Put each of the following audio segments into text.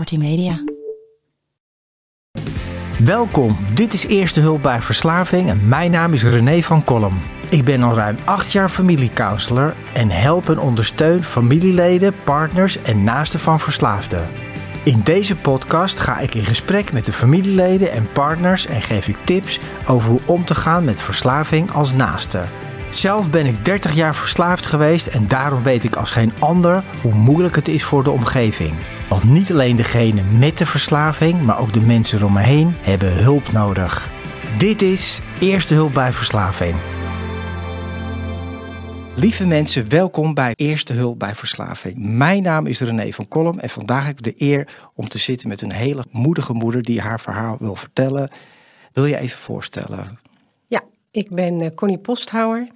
Media. Welkom, dit is Eerste Hulp bij Verslaving en mijn naam is René van Kolm. Ik ben al ruim acht jaar familiecounselor en help en ondersteun familieleden, partners en naasten van verslaafden. In deze podcast ga ik in gesprek met de familieleden en partners en geef ik tips over hoe om te gaan met verslaving als naaste. Zelf ben ik 30 jaar verslaafd geweest en daarom weet ik als geen ander hoe moeilijk het is voor de omgeving. Want niet alleen degene met de verslaving, maar ook de mensen om me heen hebben hulp nodig. Dit is Eerste Hulp bij Verslaving. Lieve mensen, welkom bij Eerste Hulp bij Verslaving. Mijn naam is René van Kolm en vandaag heb ik de eer om te zitten met een hele moedige moeder die haar verhaal wil vertellen. Wil je even voorstellen? Ja, ik ben uh, Connie Posthouwer.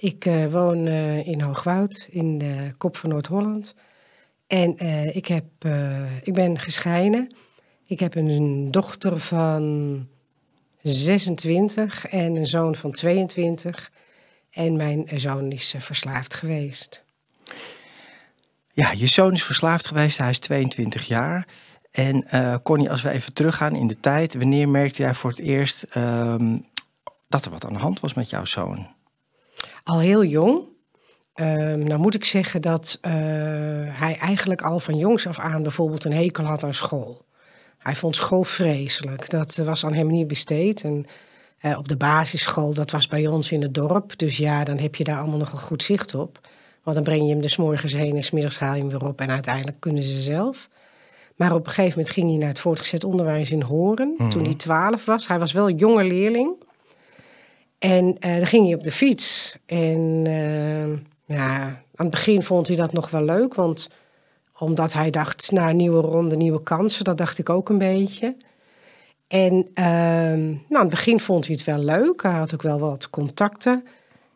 Ik uh, woon uh, in Hoogwoud, in de kop van Noord-Holland. En ik, heb, ik ben gescheiden. Ik heb een dochter van 26 en een zoon van 22. En mijn zoon is verslaafd geweest. Ja, je zoon is verslaafd geweest, hij is 22 jaar. En Connie, als we even teruggaan in de tijd, wanneer merkte jij voor het eerst uh, dat er wat aan de hand was met jouw zoon? Al heel jong. Uh, nou moet ik zeggen dat uh, hij eigenlijk al van jongs af aan bijvoorbeeld een hekel had aan school. Hij vond school vreselijk. Dat was aan hem niet besteed. En uh, op de basisschool, dat was bij ons in het dorp. Dus ja, dan heb je daar allemaal nog een goed zicht op. Want dan breng je hem dus morgens heen en smiddags haal je hem weer op. En uiteindelijk kunnen ze zelf. Maar op een gegeven moment ging hij naar het voortgezet onderwijs in Horen. Mm. Toen hij twaalf was. Hij was wel een jonge leerling. En uh, dan ging hij op de fiets. En uh, ja, aan het begin vond hij dat nog wel leuk. Want omdat hij dacht, nou, nieuwe ronde, nieuwe kansen. Dat dacht ik ook een beetje. En uh, nou, aan het begin vond hij het wel leuk. Hij had ook wel wat contacten.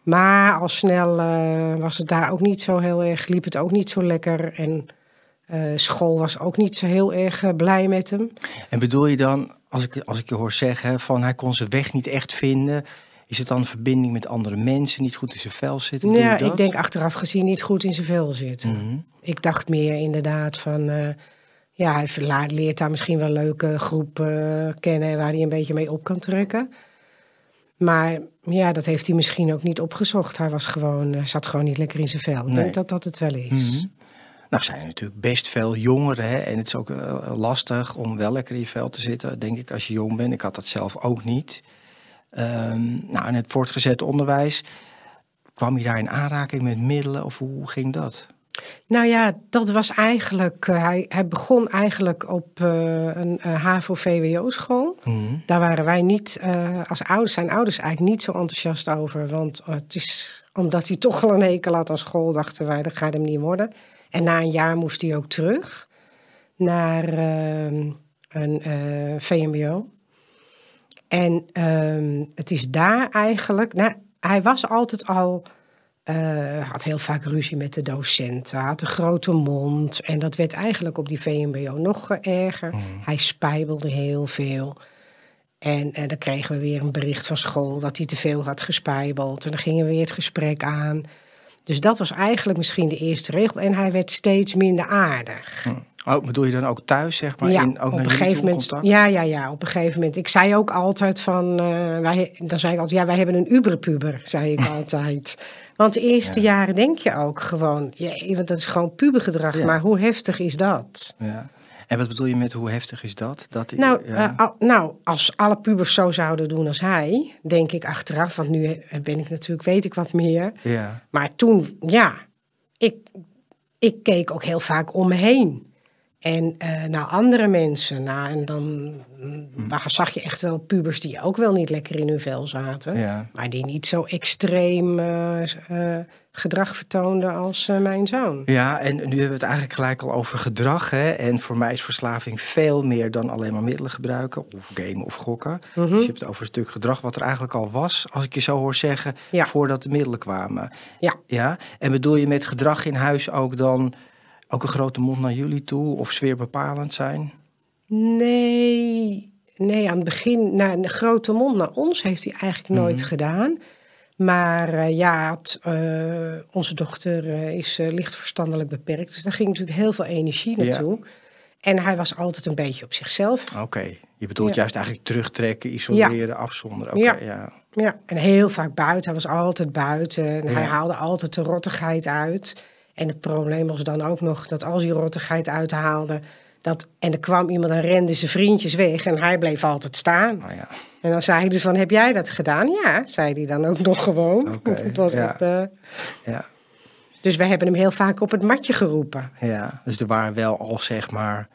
Maar al snel uh, was het daar ook niet zo heel erg, liep het ook niet zo lekker. En school was ook niet zo heel erg blij met hem. En bedoel je dan, als ik, als ik je hoor zeggen, van hij kon zijn weg niet echt vinden. Is het dan verbinding met andere mensen, niet goed in zijn vel zitten? Ja, ik denk achteraf gezien niet goed in zijn vel zitten. Mm -hmm. Ik dacht meer inderdaad van ja, hij leert daar misschien wel leuke groepen kennen waar hij een beetje mee op kan trekken. Maar ja, dat heeft hij misschien ook niet opgezocht. Hij was gewoon, zat gewoon niet lekker in zijn vel. Ik nee. denk dat dat het wel is. Mm -hmm. Nou zijn er natuurlijk best veel jongeren. Hè? En het is ook lastig om wel lekker in je vel te zitten, denk ik, als je jong bent. Ik had dat zelf ook niet. Um, nou, in het voortgezet onderwijs, kwam je daar in aanraking met middelen of hoe ging dat? Nou ja, dat was eigenlijk. Uh, hij, hij begon eigenlijk op uh, een uh, HAVO-VWO-school. Mm. Daar waren wij niet, als ouders, zijn ouders eigenlijk niet zo enthousiast over. Want het is, omdat hij toch al een hekel had aan school, dachten wij, dat gaat hem niet worden. En na een jaar moest hij ook terug naar ehm, een VMBO. En ehm, het is daar eigenlijk. Nou, hij was altijd al uh, had heel vaak ruzie met de docenten, had een grote mond. En dat werd eigenlijk op die VMBO nog erger. Mm. Hij spijbelde heel veel. En, en dan kregen we weer een bericht van school dat hij te veel had gespijbeld. En dan gingen we weer het gesprek aan. Dus dat was eigenlijk misschien de eerste regel. En hij werd steeds minder aardig. Mm. Oh, bedoel je dan ook thuis, zeg maar? Ja, in, ook op een gegeven moment. Contact? Ja, ja, ja, op een gegeven moment. Ik zei ook altijd van, uh, wij, dan zei ik altijd, ja, wij hebben een uberpuber, zei ik altijd. Want de eerste ja. jaren denk je ook gewoon, jee, want dat is gewoon pubergedrag, ja. maar hoe heftig is dat? Ja. En wat bedoel je met hoe heftig is dat? dat nou, ja. uh, nou, als alle pubers zo zouden doen als hij, denk ik achteraf, want nu ben ik natuurlijk, weet ik wat meer. Ja. Maar toen, ja, ik, ik keek ook heel vaak om me heen. En uh, naar andere mensen. Nou, en dan mm. zag je echt wel pubers die ook wel niet lekker in hun vel zaten. Ja. Maar die niet zo extreem uh, uh, gedrag vertoonden als mijn zoon. Ja, en nu hebben we het eigenlijk gelijk al over gedrag. Hè? En voor mij is verslaving veel meer dan alleen maar middelen gebruiken. Of gamen of gokken. -hmm. Dus je hebt het over een stuk gedrag wat er eigenlijk al was. Als ik je zo hoor zeggen, ja. voordat de middelen kwamen. Ja. ja. En bedoel je met gedrag in huis ook dan ook een grote mond naar jullie toe of sfeerbepalend zijn? Nee, nee aan het begin, nou, een grote mond naar ons heeft hij eigenlijk nooit mm -hmm. gedaan. Maar uh, ja, het, uh, onze dochter uh, is licht verstandelijk beperkt. Dus daar ging natuurlijk heel veel energie naartoe. Ja. En hij was altijd een beetje op zichzelf. Oké, je bedoelt Ja. juist eigenlijk terugtrekken, isoleren, afzonderen. Oké, Ja. ja. Ja, en heel vaak buiten. Hij was altijd buiten. En hij haalde altijd de rottigheid uit. En het probleem was dan ook nog dat als hij rottigheid uithaalde... Dat, en er kwam iemand en rende zijn vriendjes weg en hij bleef altijd staan. Nou ja. En dan zei hij dus van, heb jij dat gedaan? Ja, zei hij dan ook nog gewoon. Oké, Want het was ja. echt, eh, Ja, Dus we hebben hem heel vaak op het matje geroepen. ja, dus er waren wel al zeg maar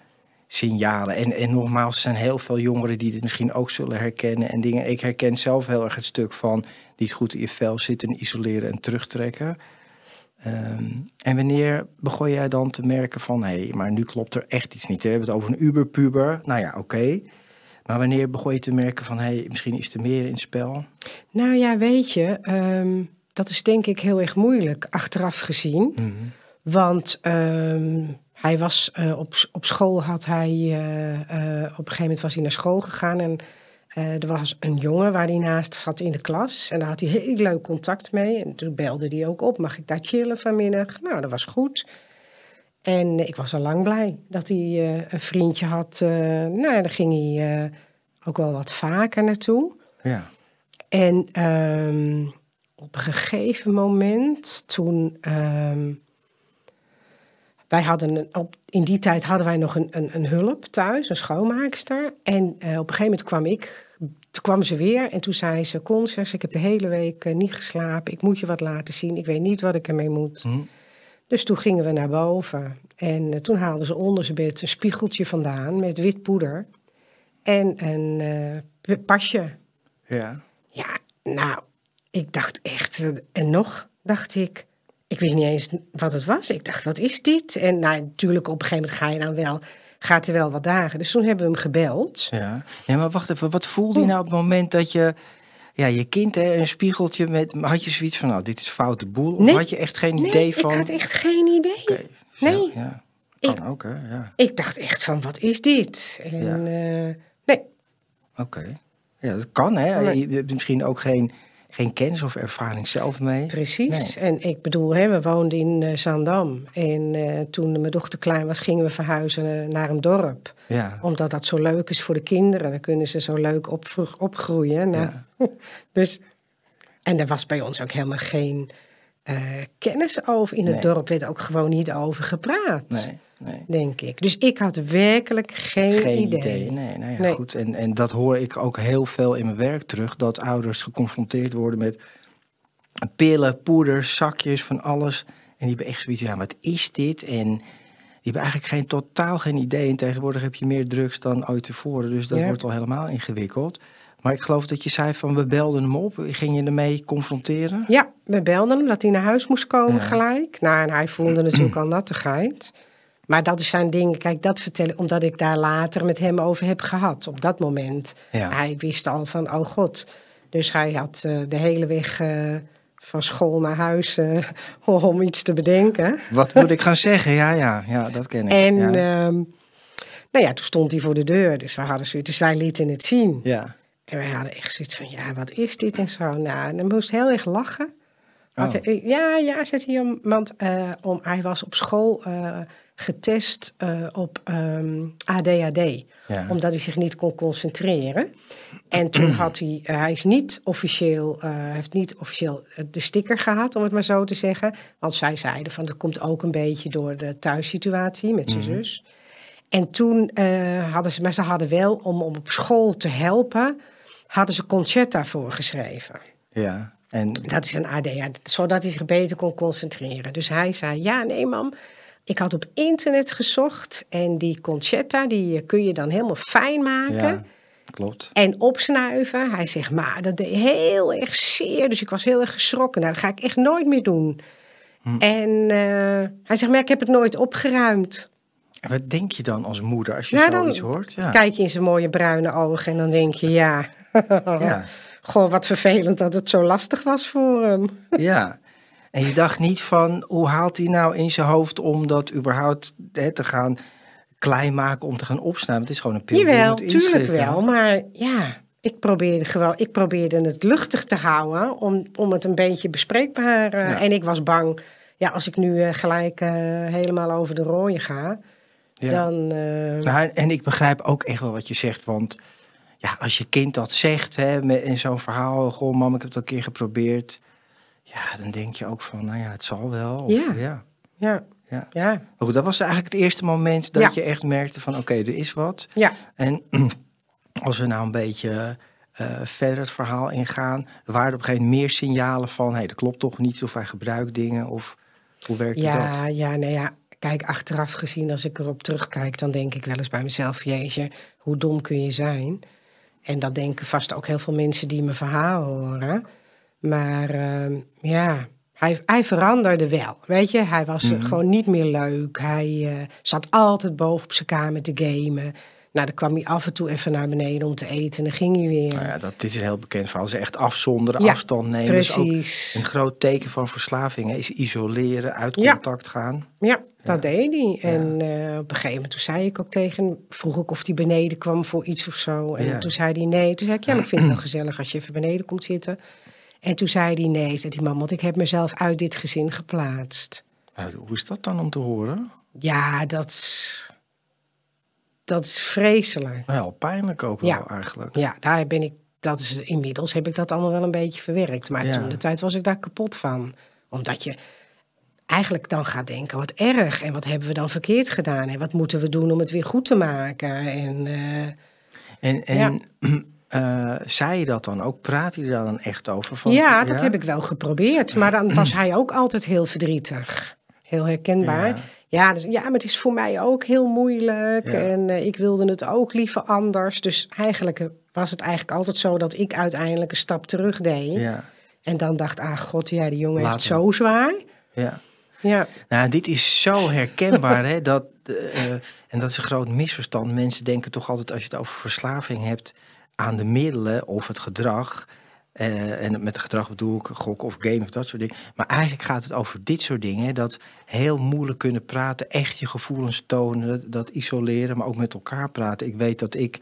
signalen. En, en nogmaals, er zijn heel veel jongeren die dit misschien ook zullen herkennen. En dingen. Ik herken zelf heel erg het stuk van niet goed in je vel zitten, isoleren en terugtrekken. Ehm, en wanneer begon jij dan te merken van hé, hey, maar nu klopt er echt iets niet. Hè? We hebben het over een uberpuber. Nou ja, oké. Maar wanneer begon je te merken van hé, hey, misschien is er meer in het spel? Nou ja, weet je, ehm, dat is denk ik heel erg moeilijk achteraf gezien. Want ehm, hij was eh, op, op school had hij eh, eh, op een gegeven moment was hij naar school gegaan en eh, er was een jongen waar hij naast zat in de klas en daar had hij heel leuk contact mee en toen belde hij ook op, mag ik daar chillen vanmiddag? Nou, dat was goed. En ik was al lang blij dat hij eh, een vriendje had. eh, nou, ja, daar ging hij ook wel wat vaker naartoe. Ja. En ehm, op een gegeven moment, toen. ehm, wij hadden een, op, in die tijd hadden wij nog een, een, een hulp thuis, een schoonmaakster. En eh, op een gegeven moment kwam ik. Toen kwam ze weer en toen zei ze: Constance, ik heb de hele week eh, niet geslapen. Ik moet je wat laten zien. Ik weet niet wat ik ermee moet. Hm. Dus toen gingen we naar boven. En eh, toen haalden ze onder zijn bed een spiegeltje vandaan met wit poeder. En een pasje. Ja. Ja, nou, ik dacht echt, en nog dacht ik, ik wist niet eens wat het was. Ik dacht, wat is dit? En nou, natuurlijk, op een gegeven moment ga je dan wel, gaat er wel wat dagen. Dus toen hebben we hem gebeld. Ja. Nee, maar wacht even. Wat voelde je nou op het moment dat je... Ja, je kind, hè, een spiegeltje met... Had je zoiets van, nou, dit is foute boel? Of Nee. had je echt geen Nee, idee van... ik had echt geen idee. Oké, Nee. Ja, kan Ik- ook, hè. Ja, Ik dacht echt van, wat is dit? En Ja. eh, nee, oké. Ja, dat kan, hè. Nee. Je hebt misschien ook geen, geen kennis of ervaring zelf mee. precies. En ik bedoel, hè, we woonden in eh, Zaandam. En eh, toen mijn dochter klein was, gingen we verhuizen eh, naar een dorp. Ja, Omdat dat zo leuk is voor de kinderen. Dan kunnen ze zo leuk opvro- opgroeien. Nou, dus, en er was bij ons ook helemaal geen kennis over. In het dorp werd ook gewoon niet over gepraat. nee, nee. Denk ik. Dus ik had werkelijk geen, Geen idee. idee. Nee, nou ja, Nee. goed. En, en dat hoor ik ook heel veel in mijn werk terug. Dat ouders geconfronteerd worden met pillen, poeders, zakjes, van alles. En die hebben echt zoiets, ja, wat is dit? En die hebben eigenlijk geen, totaal geen idee. En tegenwoordig heb je meer drugs dan ooit tevoren. Dus dat Ja. wordt al helemaal ingewikkeld. Maar ik geloof dat je zei van, we belden hem op. Ging je ermee confronteren? Ja, we belden hem dat hij naar huis moest komen Ja. gelijk. Nou, en hij voelde natuurlijk al nattigheid. Maar dat zijn dingen, kijk, dat vertel ik omdat ik daar later met hem over heb gehad. Op dat moment. Ja. Hij wist al van, oh god. Dus hij had eh, de hele weg eh, van school naar huis eh, om iets te bedenken. Wat moet ik gaan zeggen? Ja, ja, ja, dat ken ik. En ja. ehm, nou ja, toen stond hij voor de deur. Dus, we hadden zoiets, dus wij lieten het zien. ja. En wij hadden echt zoiets van, ja, wat is dit en zo. Nou, en hij moest heel erg lachen. Oh. hij- ja, ja, zet hij om, want eh, om, hij was op school eh, getest eh, op ehm, ADHD. Ja. Omdat hij zich niet kon concentreren. En toen had hij, eh, hij is niet officieel, eh, heeft niet officieel de sticker gehad, om het maar zo te zeggen. Want zij zeiden van, dat komt ook een beetje door de thuissituatie met zijn zus. En toen eh, hadden ze, maar ze hadden wel, om, om op school te helpen, hadden ze Concerta voorgeschreven. ja. En Dat is een ADHD, zodat hij zich beter kon concentreren. Dus hij zei, ja, nee mam, ik had op internet gezocht en die Concerta, die eh, kun je dan helemaal fijn maken. ja, klopt. En opsnuiven. Hij zegt, maar dat deed heel erg zeer. Dus ik was heel erg geschrokken. Nou, dat ga ik echt nooit meer doen. En eh, hij zegt, maar ik heb het nooit opgeruimd. En wat denk je dan als moeder als je zoiets hoort? Ja. Kijk je in zijn mooie bruine ogen en dan denk je, ja. Ja. Goh, wat vervelend dat het zo lastig was voor hem. ja. En je dacht niet van, hoe haalt hij nou in zijn hoofd om dat überhaupt hè, te gaan klein maken, om te gaan opsnijden? Het is gewoon een pil Jawel, tuurlijk wel. Maar ja, ik probeerde, gewoon, ik probeerde het luchtig te houden om, om het een beetje bespreekbaar. Ja. En ik was bang, ja, als ik nu eh, gelijk eh, helemaal over de rooien ga. Ja. Dan, Nou, en ik begrijp ook echt wel wat je zegt, want ja, als je kind dat zegt hè, in zo'n verhaal, goh, mam, ik heb het al een keer geprobeerd. Ja, dan denk je ook van, nou ja, het zal wel. Of, Ja. ja. ja, Ja. ja, Maar goed, dat was eigenlijk het eerste moment dat Ja. je echt merkte van, oké, er is wat. ja. En als we nou een beetje eh, verder het verhaal ingaan, waren er op een gegeven moment meer signalen van, hé, hey, dat klopt toch niet, of hij gebruikt dingen, of hoe werkte Ja, dat? ja, nou ja. Kijk, achteraf gezien, als ik erop terugkijk, dan denk ik wel eens bij mezelf, jeetje, hoe dom kun je zijn? En dat denken vast ook heel veel mensen die mijn verhaal horen. Maar ehm, ja, hij, hij veranderde wel. Weet je, hij was eh, gewoon niet meer leuk. Hij eh, zat altijd boven op zijn kamer te gamen. Nou, dan kwam hij af en toe even naar beneden om te eten en dan ging hij weer. Nou ja, dat, dit is een heel bekend verhaal. Ze echt afzonderen, Ja, afstand nemen. Dat is ook precies. een groot teken van verslaving hè, is isoleren, uit Ja. contact gaan. Ja, dat deed hij. En eh, op een gegeven moment toen zei ik ook tegen vroeg ik of hij beneden kwam voor iets of zo. En Ja. toen zei hij nee. Toen zei ik, ja, ik vind het wel gezellig als je even beneden komt zitten. En toen zei hij nee, zei die man, want ik heb mezelf uit dit gezin geplaatst. Hoe is dat dan om te horen? Ja, dat dat is vreselijk. Heel pijnlijk ook Ja. wel eigenlijk. Ja, daar ben ik, dat is, inmiddels heb ik dat allemaal wel een beetje verwerkt. Maar Ja. toen de tijd was ik daar kapot van. Omdat je eigenlijk dan gaat denken, wat erg. En wat hebben we dan verkeerd gedaan? En wat moeten we doen om het weer goed te maken? En eh, En, en eh, zei je dat dan ook? Praat je daar dan echt over? Van, ja, dat heb ik wel geprobeerd. Maar dan was hij ook altijd heel verdrietig. Heel herkenbaar. Ja. Ja, dus, ja maar het is voor mij ook heel moeilijk. Ja. En eh, ik wilde het ook liever anders. Dus eigenlijk eh, was het eigenlijk altijd zo dat ik uiteindelijk een stap terug deed. Ja, En dan dacht, ah god, ja, die jongen heeft hem. zo zwaar. ja. Ja, Nou, dit is zo herkenbaar, hè? Dat, eh, en dat is een groot misverstand. Mensen denken toch altijd, als je het over verslaving hebt, aan de middelen of het gedrag. Eh, en met gedrag bedoel ik gok of game of dat soort dingen. Maar eigenlijk gaat het over dit soort dingen. Hè? Dat heel moeilijk kunnen praten, echt je gevoelens tonen, dat, dat isoleren, maar ook met elkaar praten. Ik weet dat ik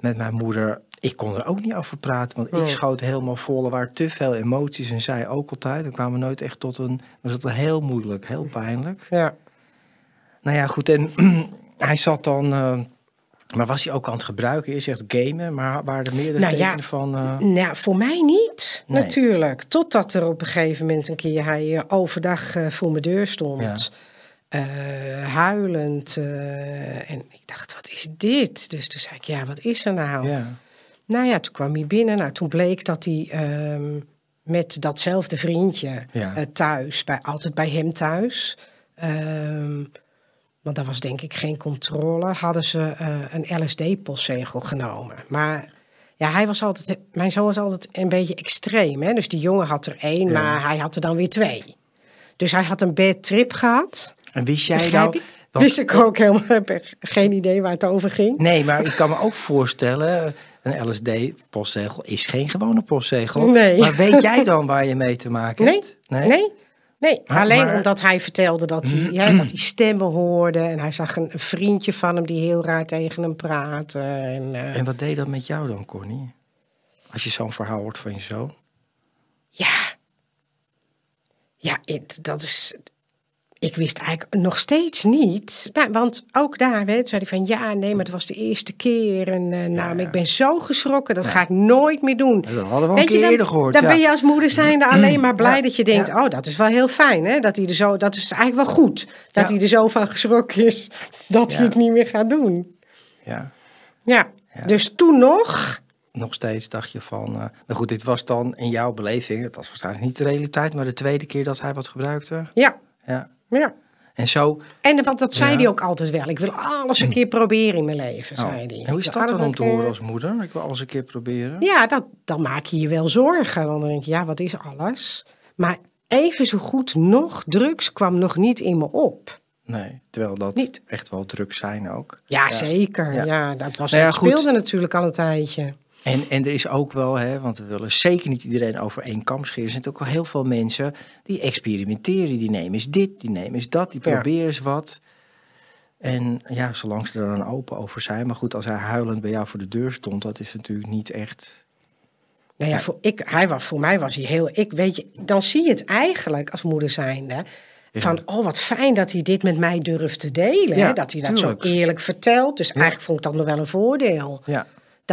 met mijn moeder, ik kon er ook niet over praten, want ik schoot helemaal vol. Er waren te veel emoties en zij ook altijd. We kwamen nooit echt tot een, was het heel moeilijk, heel pijnlijk. ja. Nou ja, goed. En hij zat dan. eh, maar was hij ook aan het gebruiken? Je zegt gamen, maar waren er meerdere Nou ja, tekenen van. eh, Nou, voor mij niet, Nee. natuurlijk. Totdat er op een gegeven moment een keer hij eh, overdag eh, voor mijn deur stond. Ja. Huilend. en ik dacht, wat is dit? Dus toen zei ik, ja, wat is er nou? ja. Nou ja, toen kwam hij binnen. Nou, toen bleek dat hij ehm, met datzelfde vriendje Ja. thuis, bij, altijd bij hem thuis. ehm, want daar was denk ik geen controle. Hadden ze eh, een LSD-postzegel genomen. Maar ja, hij was altijd, mijn zoon was altijd een beetje extreem. Hè? Dus die jongen had er één, Ja. maar hij had er dan weer twee. Dus hij had een bad trip gehad. En wist jij nou. want- Wist ik ook helemaal, heb geen idee waar het over ging. Nee, maar ik kan me ook voorstellen. Een LSD-postzegel is geen gewone postzegel. Nee. Maar weet jij dan waar je mee te maken Nee, hebt? nee, nee. Alleen maar- omdat hij vertelde dat hij, ja, dat hij stemmen hoorde. En hij zag een, een vriendje van hem die heel raar tegen hem praatte. En, eh, En wat deed dat met jou dan, Connie? Als je zo'n verhaal hoort van je zoon. ja, ja dat is... Ik wist eigenlijk nog steeds niet. Nou, want ook daar hè, zei hij van ja, nee, maar het was de eerste keer. En eh, nou, ik ben zo geschrokken, dat ga ik nooit meer doen. Dat hadden we al een keer dan, eerder gehoord. Dan ben je als moeder zijnde alleen maar blij dat je denkt, oh, dat is wel heel fijn. Hè? Dat, hij er zo, dat is eigenlijk wel goed. Dat hij er zo van geschrokken is dat hij het niet meer gaat doen. ja. Ja, dus toen nog... Nog steeds dacht je van. eh nou goed, dit was dan in jouw beleving. Het was waarschijnlijk niet de realiteit, maar de tweede keer dat hij wat gebruikte. Ja, Ja. Ja. En zo. En want dat zei Ja. hij ook altijd wel. Ik wil alles een keer proberen in mijn leven, Oh. zei hij. En hoe is dat dan om te een horen als moeder? Ik wil alles een keer proberen. Ja, dat, dan maak je je wel zorgen. Want dan denk je, ja, wat is alles? Maar even zo goed nog, drugs kwam nog niet in me op. Nee, terwijl dat Niet. echt wel druk zijn ook. Ja, zeker. Ja. Ja. dat was, Nou ja, speelde natuurlijk al een tijdje. En, en er is ook wel, hè, want we willen zeker niet iedereen over één kam scheren. Er zijn ook wel heel veel mensen die experimenteren. Die nemen eens dit, die nemen eens dat, die Ja. proberen eens wat. En ja, zolang ze er dan open over zijn. Maar goed, als hij huilend bij jou voor de deur stond, dat is natuurlijk niet echt. Nou ja, voor, ik, hij was, voor mij was hij heel... Ik weet je, dan zie je het eigenlijk als moeder zijnde. Van, oh wat fijn dat hij dit met mij durft te delen. Ja, hè? Dat hij dat tuurlijk. zo eerlijk vertelt. Dus eigenlijk vond ik dat nog wel een voordeel. Ja.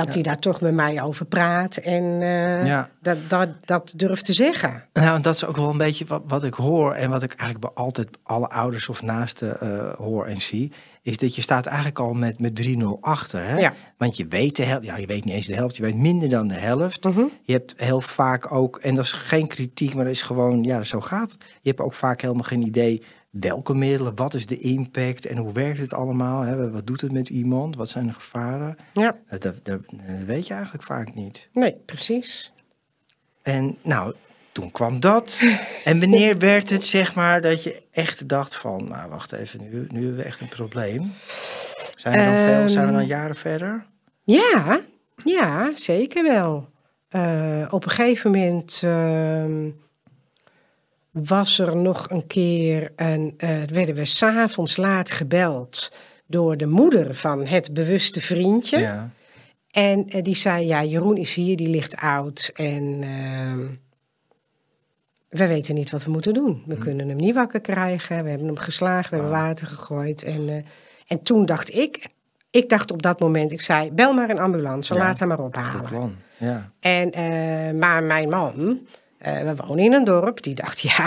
Dat hij daar toch met mij over praat en eh, dat, dat, dat durft te zeggen. Nou, dat is ook wel een beetje wat, wat ik hoor en wat ik eigenlijk bij altijd alle ouders of naasten eh, hoor en zie. Is dat je staat eigenlijk al met, met 3-0 achter. Hè? Ja. Want je weet de helft, ja, je weet niet eens de helft, je weet minder dan de helft. Mhm. Je hebt heel vaak ook, en dat is geen kritiek, maar dat is gewoon, ja, zo gaat het. Je hebt ook vaak helemaal geen idee welke middelen, wat is de impact en hoe werkt het allemaal? Hè? Wat doet het met iemand? Wat zijn de gevaren? Ja, Dat, dat, dat weet je eigenlijk vaak niet. nee, precies. En nou, toen kwam dat. En wanneer werd het, zeg maar, dat je echt dacht van... Nou, wacht even, nu, nu hebben we echt een probleem. Zijn we dan, veel, zijn we dan jaren verder? Ja, ja, zeker wel. Eh, op een gegeven moment ehm, was er nog een keer een. eh, werden we s'avonds laat gebeld door de moeder van het bewuste vriendje. Ja. En eh, die zei: Ja, Jeroen is hier, die ligt oud. En ehm, we weten niet wat we moeten doen. We kunnen hem niet wakker krijgen. We hebben hem geslagen, we hebben water gegooid. En, eh, en toen dacht ik. Ik dacht op dat moment, ik zei, bel maar een ambulance, Ja, laat hem maar ophalen. Ja. En, maar mijn man, eh, we wonen in een dorp, die dacht, ja,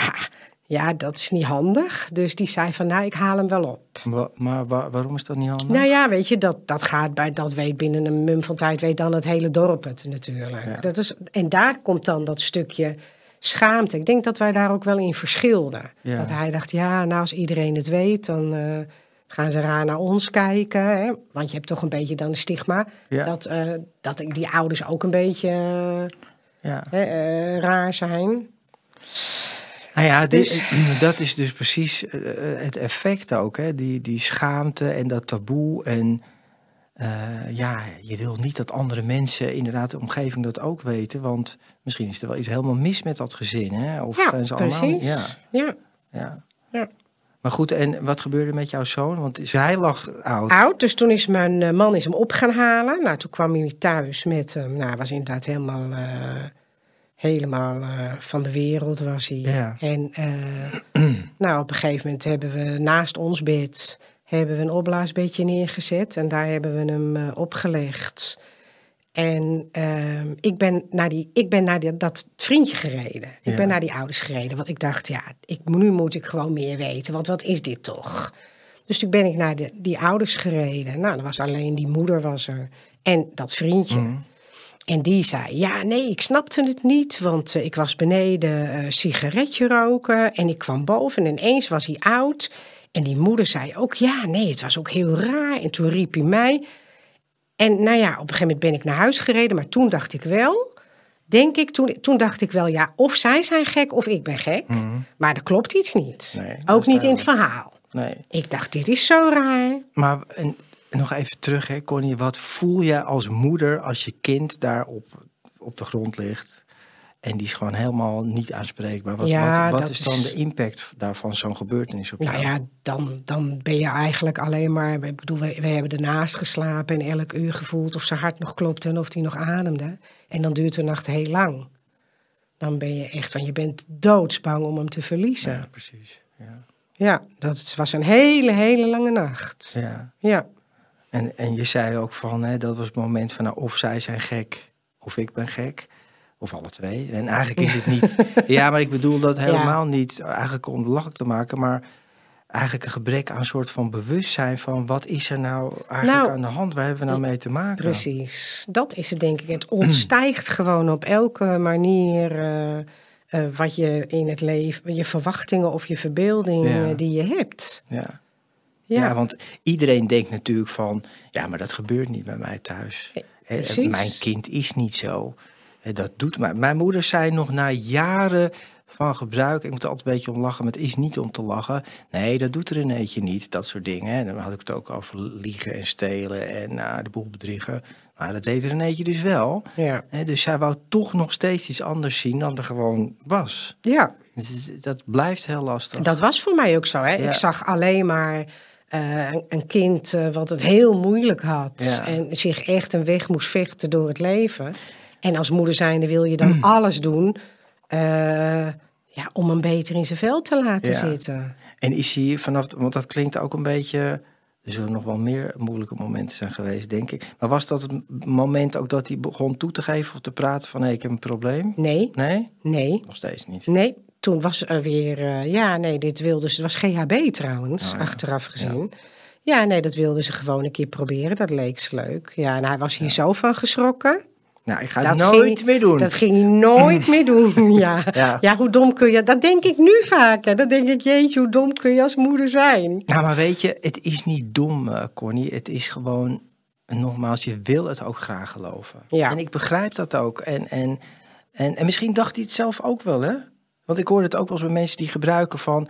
ja, dat is niet handig. Dus die zei van, nou, ik haal hem wel op. Maar wa- waarom is dat niet handig? Nou ja, weet je, dat, dat gaat bij, dat weet binnen een mum van tijd, weet dan het hele dorp het natuurlijk. Ja. Dat is, en daar komt dan dat stukje schaamte. Ik denk dat wij daar ook wel in verschilden. Ja. Dat hij dacht, ja, nou als iedereen het weet, dan eh, gaan ze raar naar ons kijken. Hè? Want je hebt toch een beetje dan een stigma. Ja. Dat, eh, dat die ouders ook een beetje Ja. hè, eh, raar zijn. Nou ja, dit, Dus- dat is dus precies eh, het effect ook. Hè? Die, die schaamte en dat taboe. En eh, ja, je wil niet dat andere mensen, inderdaad de omgeving, dat ook weten. Want misschien is er wel iets helemaal mis met dat gezin. Hè? Of Ja, zijn ze allemaal... precies. Ja, Ja. ja. Ja. Maar goed, en wat gebeurde met jouw zoon? Want hij lag oud. Oud, dus toen is mijn eh, man is hem op gaan halen. Nou, toen kwam hij thuis met hem. Nou, hij was inderdaad helemaal, eh, helemaal eh, van de wereld was hij. Ja. En nou, op een gegeven moment hebben we naast ons bed hebben we een opblaasbedje neergezet. En daar hebben we hem opgelegd. En ehm, ik ben naar, die, ik ben naar die, dat vriendje gereden. Ik Ja. ben naar die ouders gereden. Want ik dacht, ja, ik, nu moet ik gewoon meer weten. Want wat is dit toch? Dus toen ben ik naar de, die ouders gereden. Nou, er was alleen die moeder was er. En dat vriendje. En die zei, ja, nee, ik snapte het niet. Want eh, ik was beneden eh sigaretje roken. En ik kwam boven en ineens was hij oud. En die moeder zei ook, ja, nee, het was ook heel raar. En toen riep hij mij. En nou ja, op een gegeven moment ben ik naar huis gereden. Maar toen dacht ik wel, denk ik, toen, toen dacht ik wel, ja, of zij zijn gek of ik ben gek. Maar er klopt iets niet. Nee, ook niet in het verhaal. Nee. Ik dacht, dit is zo raar. Maar en nog even terug, hè, Connie. Wat voel je als moeder als je kind daar op, op de grond ligt... en die is gewoon helemaal niet aanspreekbaar? Wat, Ja, wat, is dan is- de impact daarvan, zo'n gebeurtenis op jou? Nou ja, dan, dan ben je eigenlijk alleen maar. Ik bedoel, we, we hebben ernaast geslapen en elk uur gevoeld of zijn hart nog klopte en of hij nog ademde. En dan duurt de nacht heel lang. Dan ben je echt, want je bent doodsbang om hem te verliezen. Ja, precies. Ja. Ja, dat was een hele, hele lange nacht. Ja. Ja, En, en je zei ook van, hè, dat was het moment van... Nou, of zij zijn gek, of ik ben gek. Of alle twee. En eigenlijk is het niet... ja, maar ik bedoel dat helemaal niet eigenlijk om lachelijk te maken... maar eigenlijk een gebrek aan een soort van bewustzijn van... wat is er nou eigenlijk Nou, aan de hand? Waar hebben we nou mee te maken? precies. Dat is het denk ik. Het ontstijgt gewoon op elke manier eh, eh, wat je in het leven, je verwachtingen of je verbeeldingen Ja. die je hebt. Ja. Ja. want iedereen denkt natuurlijk van... ja, maar dat gebeurt niet bij mij thuis. Nee, Hè, precies. Mijn kind is niet zo. Hè, Dat doet mij. Mijn moeder zei nog na jaren van gebruik... ik moet er altijd een beetje om lachen, maar het is niet om te lachen. Nee, dat doet Renéetje niet, dat soort dingen. Dan had ik het ook over liegen en stelen en nou, de boel bedriegen. Maar dat deed Renéetje dus wel. Ja. Hè, dus zij wou toch nog steeds iets anders zien dan er gewoon was. Ja, Dus dat blijft heel lastig. dat was voor mij ook zo. Hè? Ja. Ik zag alleen maar eh, een, kind eh, wat het heel moeilijk had. Ja. En zich echt een weg moest vechten door het leven. En als moeder zijnde wil je dan alles doen. eh, Ja, om hem beter in zijn vel te laten Ja. zitten. En is hij vanaf, want dat klinkt ook een beetje. Er zullen nog wel meer moeilijke momenten zijn geweest, denk ik. Maar was dat het moment ook dat hij begon toe te geven of te praten van hé, ik heb een probleem? Nee, Nee? nee, Nog steeds niet. nee. Toen was er weer, eh, ja, nee, dit wilde ze, het was GHB trouwens, Oh, ja. achteraf gezien. Ja. nee, dat wilden ze gewoon een keer proberen, dat leek ze leuk. Ja, en hij was hier zo van geschrokken. Nou, ik ga het Dat nooit ging- meer doen. Dat ging hij nooit meer doen. Ja. Ja. Ja. hoe dom kun je... Dat denk ik nu vaker. Dat denk ik, jeetje, hoe dom kun je als moeder zijn? Nou, maar weet je, het is niet dom, eh, Connie. Het is gewoon, nogmaals, je wil het ook graag geloven. Ja. En ik begrijp dat ook. En, en, en, en misschien dacht hij het zelf ook wel, hè? Want ik hoor het ook wel eens bij mensen die gebruiken van...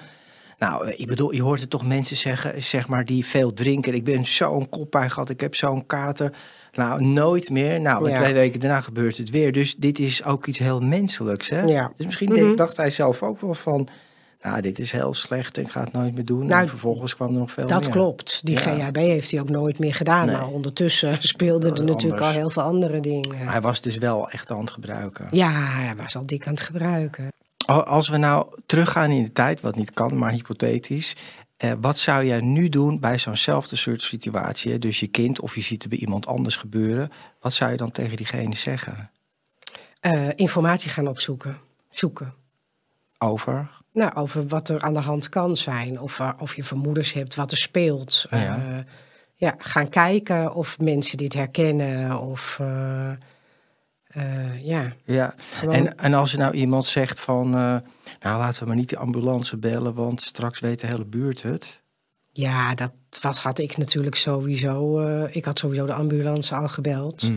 Nou, eh, ik bedoel, je hoort het toch mensen zeggen, zeg maar, die veel drinken. Ik ben zo'n koppijn gehad, ik heb zo'n kater. Nou, nooit meer. Nou, en Ja. twee weken daarna gebeurt het weer. Dus dit is ook iets heel menselijks, hè? Ja. Dus misschien Mhm. dacht hij zelf ook wel van... Nou, dit is heel slecht en ik ga het nooit meer doen. Nou, en vervolgens kwam er nog veel Dat meer. klopt. Die Ja. GHB heeft hij ook nooit meer gedaan. Nee. Maar ondertussen speelden er Anders. natuurlijk al heel veel andere dingen. Hij was dus wel echt aan het gebruiken. Ja, hij was al dik aan het gebruiken. Al- Als we nou teruggaan in de tijd, wat niet kan, maar hypothetisch. Eh, wat zou jij nu doen bij zo'nzelfde soort situatie? hè? Dus je kind of je ziet het bij iemand anders gebeuren. Wat zou je dan tegen diegene zeggen? Eh, informatie gaan opzoeken. Zoeken. Over? Nou, over wat er aan de hand kan zijn. Of, er- of je vermoedens hebt wat er speelt. Ja. Eh, ja, gaan kijken of mensen dit herkennen. Of eh, ja, Ja. Gewoon- En, en als er nou iemand zegt van... eh, nou, laten we maar niet die ambulance bellen, want straks weet de hele buurt het. ja, dat wat had ik natuurlijk sowieso. eh, ik had sowieso de ambulance al gebeld.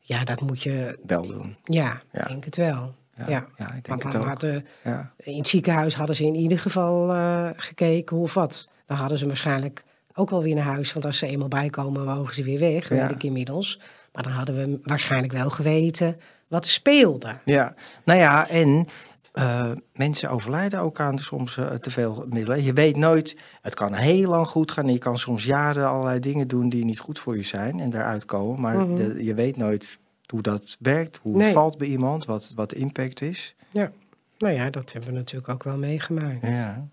Ja, dat moet je. Wel doen. Ja, denk het wel. Ja, Ja, ja, ik denk Want het dan ook. hadden, Ja. in het ziekenhuis hadden ze in ieder geval gekeken hoe of wat. Dan hadden ze waarschijnlijk ook wel weer naar huis. Want als ze eenmaal bijkomen, mogen ze weer weg, weet ik inmiddels. Maar dan hadden we waarschijnlijk wel geweten wat speelde. Ja, nou ja, en eh, mensen overlijden ook aan soms eh, te veel middelen. Je weet nooit, het kan heel lang goed gaan. en Je kan soms jaren allerlei dingen doen die niet goed voor je zijn en daaruit komen. Maar de- je weet nooit hoe dat werkt, hoe het valt bij iemand, wat, wat de impact is. Ja, nou ja, dat hebben we natuurlijk ook wel meegemaakt. Ja.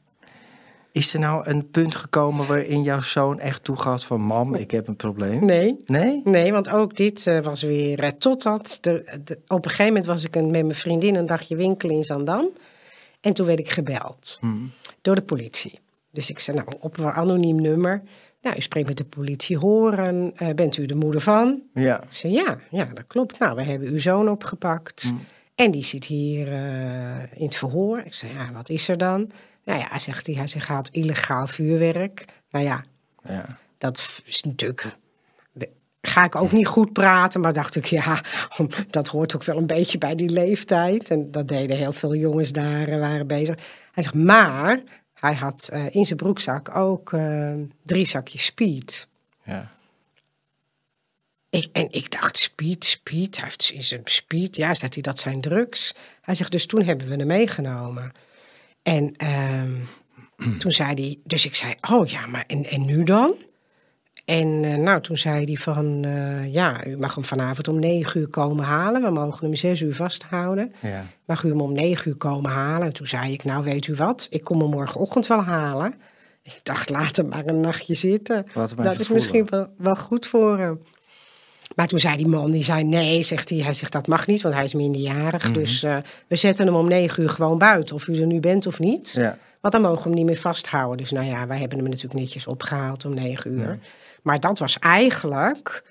Is er nou een punt gekomen waarin jouw zoon echt toegaf van... mam, ik heb een probleem? Nee, Nee? Nee, want ook dit eh, was weer eh, totdat. De, de, op een gegeven moment was ik een, met mijn vriendin een dagje winkelen in Zandam. En toen werd ik gebeld Hmm. door de politie. Dus ik zei, nou, op een anoniem nummer. Nou, u spreekt met de politie horen. Eh, bent u de moeder van? Ja. Ik zei, ja, ja, dat klopt. Nou, we hebben uw zoon opgepakt. Hmm. En die zit hier in het verhoor. Ik zei, ja, wat is er dan? Nou ja, zegt hij, hij zegt, illegaal vuurwerk. Nou ja, ja. dat is natuurlijk. Ga ik ook niet goed praten, maar dacht ik, ja, dat hoort ook wel een beetje bij die leeftijd. En dat deden heel veel jongens daar, waren bezig. Hij zegt, maar hij had eh, in zijn broekzak ook eh, drie zakjes speed. ja. Ik, en ik dacht, speed, speed, hij heeft in zijn speed. Ja, zegt hij, dat zijn drugs. Hij zegt, dus toen hebben we hem meegenomen. En ehm, toen zei hij, dus ik zei, oh ja, maar en, en nu dan? En eh, nou, toen zei hij van, eh, ja, u mag hem vanavond om negen uur komen halen. We mogen hem zes uur vasthouden. ja. Mag u hem om negen uur komen halen? En toen zei ik, nou weet u wat, ik kom hem morgenochtend wel halen. Ik dacht, laat hem maar een nachtje zitten. Dat is misschien wel, wel goed voor hem. Maar toen zei die man, die zei nee, zegt hij. Hij zegt dat mag niet, want hij is minderjarig. Mhm. Dus eh, we zetten hem om negen uur gewoon buiten, of u er nu bent of niet. Ja. Want dan mogen we hem niet meer vasthouden. Dus nou ja, wij hebben hem natuurlijk netjes opgehaald om negen uur. Maar dat was eigenlijk...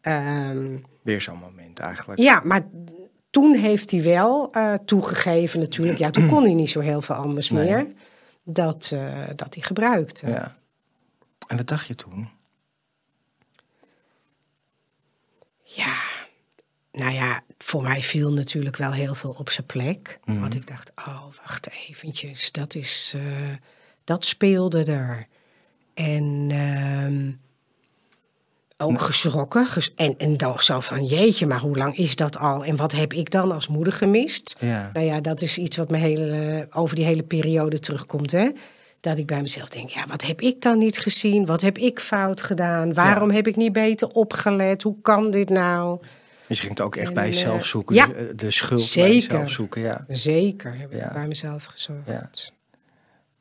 ehm, Weer zo'n moment eigenlijk. ja, maar toen heeft hij wel eh, toegegeven natuurlijk. Ja, toen kon hij niet zo heel veel anders Nee. meer. Dat, eh, dat hij gebruikte. Ja. En wat dacht je toen? Ja, nou ja, voor mij viel natuurlijk wel heel veel op zijn plek. Mhm. Want ik dacht, oh, wacht eventjes, dat is, eh, dat speelde er. En ehm, ook geschrokken. ges- en, en dan zo van, jeetje, maar hoe lang is dat al? En wat heb ik dan als moeder gemist? Ja. Nou ja, dat is iets wat me hele, over die hele periode terugkomt, hè. Dat ik bij mezelf denk, ja, wat heb ik dan niet gezien? Wat heb ik fout gedaan? Waarom heb ik niet beter opgelet? Hoe kan dit nou? Dus je ging het ook echt En, bij eh, jezelf zoeken. ja. dus, eh, de schuld bij jezelf zoeken, ja. Zeker heb ik Ja. bij mezelf gezorgd.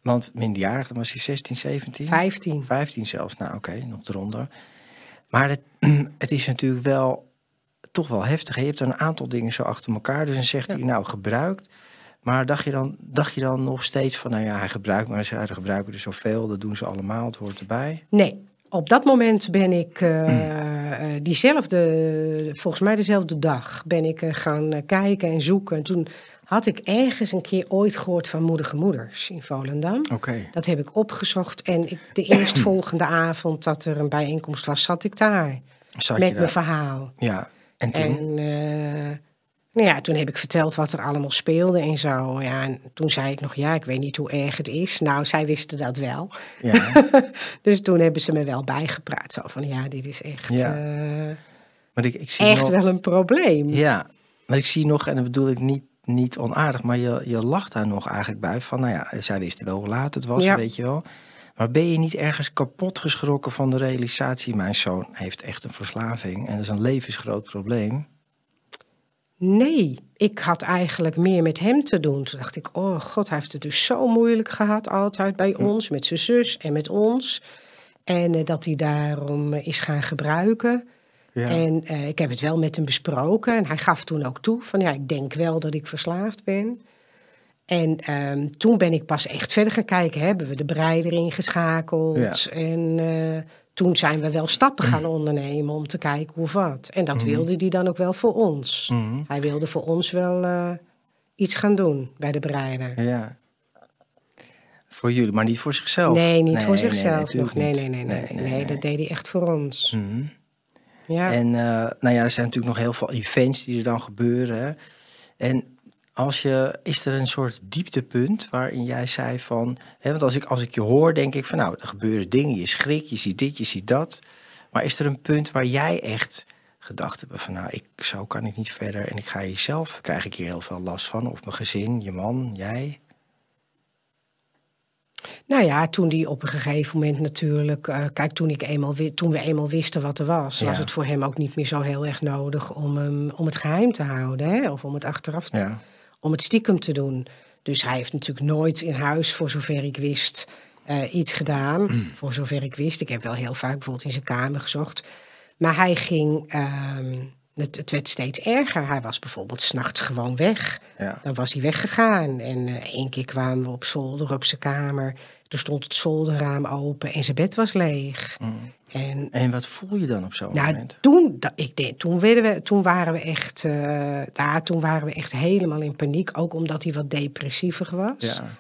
Want minderjarig, dan was hij 16, 17? 15. 15 zelfs, nou oké, nog eronder. Maar het, het is natuurlijk wel toch wel heftig. Je hebt een aantal dingen zo achter elkaar. Dus dan zegt hij nou gebruikt. Maar dacht je, dan, dacht je dan nog steeds van, nou ja, hij gebruikt, maar ze gebruiken er zoveel, dat doen ze allemaal, het hoort erbij. Nee, op dat moment ben ik eh, diezelfde, volgens mij dezelfde dag, ben ik eh, gaan kijken en zoeken. En toen had ik ergens een keer ooit gehoord van moedige moeders in Volendam. Oké. Dat heb ik opgezocht en ik, de eerstvolgende avond dat er een bijeenkomst was, zat ik daar Zat met mijn verhaal. Ja, en toen? En nou ja, toen heb ik verteld wat er allemaal speelde en zo. Ja, en toen zei ik nog, ja, ik weet niet hoe erg het is. Nou, zij wisten dat wel. Ja, Dus toen hebben ze me wel bijgepraat. Zo van, ja, dit is echt, Ja. eh, maar ik, ik zie echt nog, wel een probleem. Ja, maar ik zie nog, en dat bedoel ik niet, niet onaardig, maar je, je lacht daar nog eigenlijk bij. Van, nou ja, zij wisten wel hoe laat het was, Ja. weet je wel. Maar ben je niet ergens kapot geschrokken van de realisatie... mijn zoon heeft echt een verslaving en dat is een levensgroot probleem. Nee, ik had eigenlijk meer met hem te doen. Toen dacht ik, oh god, hij heeft het dus zo moeilijk gehad altijd bij ons. Met zijn zus en met ons. En eh, dat hij daarom eh, is gaan gebruiken. Ja. En eh, ik heb het wel met hem besproken. En hij gaf toen ook toe van ja, ik denk wel dat ik verslaafd ben. En ehm, toen ben ik pas echt verder gaan kijken. Hebben we de breider ingeschakeld? Ja. En toen zijn we wel stappen gaan ondernemen om te kijken hoe wat. En dat wilde hij dan ook wel voor ons. Mhm. Hij wilde voor ons wel eh, iets gaan doen bij de breider. Ja. Voor jullie, maar niet voor zichzelf. Nee, niet voor nee, zichzelf natuurlijk nog. Nee, nee, nee, nee, nee, Nee, dat deed hij echt voor ons. Ja. En eh, nou ja, er zijn natuurlijk nog heel veel events die er dan gebeuren. En als je, is er een soort dieptepunt waarin jij zei van... Hè, want als ik, als ik je hoor, denk ik van nou, er gebeuren dingen. Je schrikt, je ziet dit, je ziet dat. Maar is er een punt waar jij echt gedacht hebt van... nou, ik, zo kan ik niet verder en ik ga hier zelf... krijg ik hier heel veel last van. Of mijn gezin, je man, jij. Nou ja, toen die op een gegeven moment natuurlijk... eh, kijk, toen, ik eenmaal, toen we eenmaal wisten wat er was... Ja. was het voor hem ook niet meer zo heel erg nodig om, hem, om het geheim te houden. Hè? Of om het achteraf Ja. Om het stiekem te doen. Dus hij heeft natuurlijk nooit in huis, voor zover ik wist, eh, iets gedaan. Voor zover ik wist. Ik heb wel heel vaak bijvoorbeeld in zijn kamer gezocht. Maar hij ging. ehm, het, het werd steeds erger. Hij was bijvoorbeeld s'nachts gewoon weg. Ja. Dan was hij weggegaan. En eh één keer kwamen we op zolder op zijn kamer. Toen stond het zolderraam open en zijn bed was leeg. En En wat voel je dan op zo'n nou, moment? toen, ik denk, toen, werden we, toen waren we echt, ja, toen waren we echt helemaal in paniek. Ook omdat hij wat depressiever was. Ja.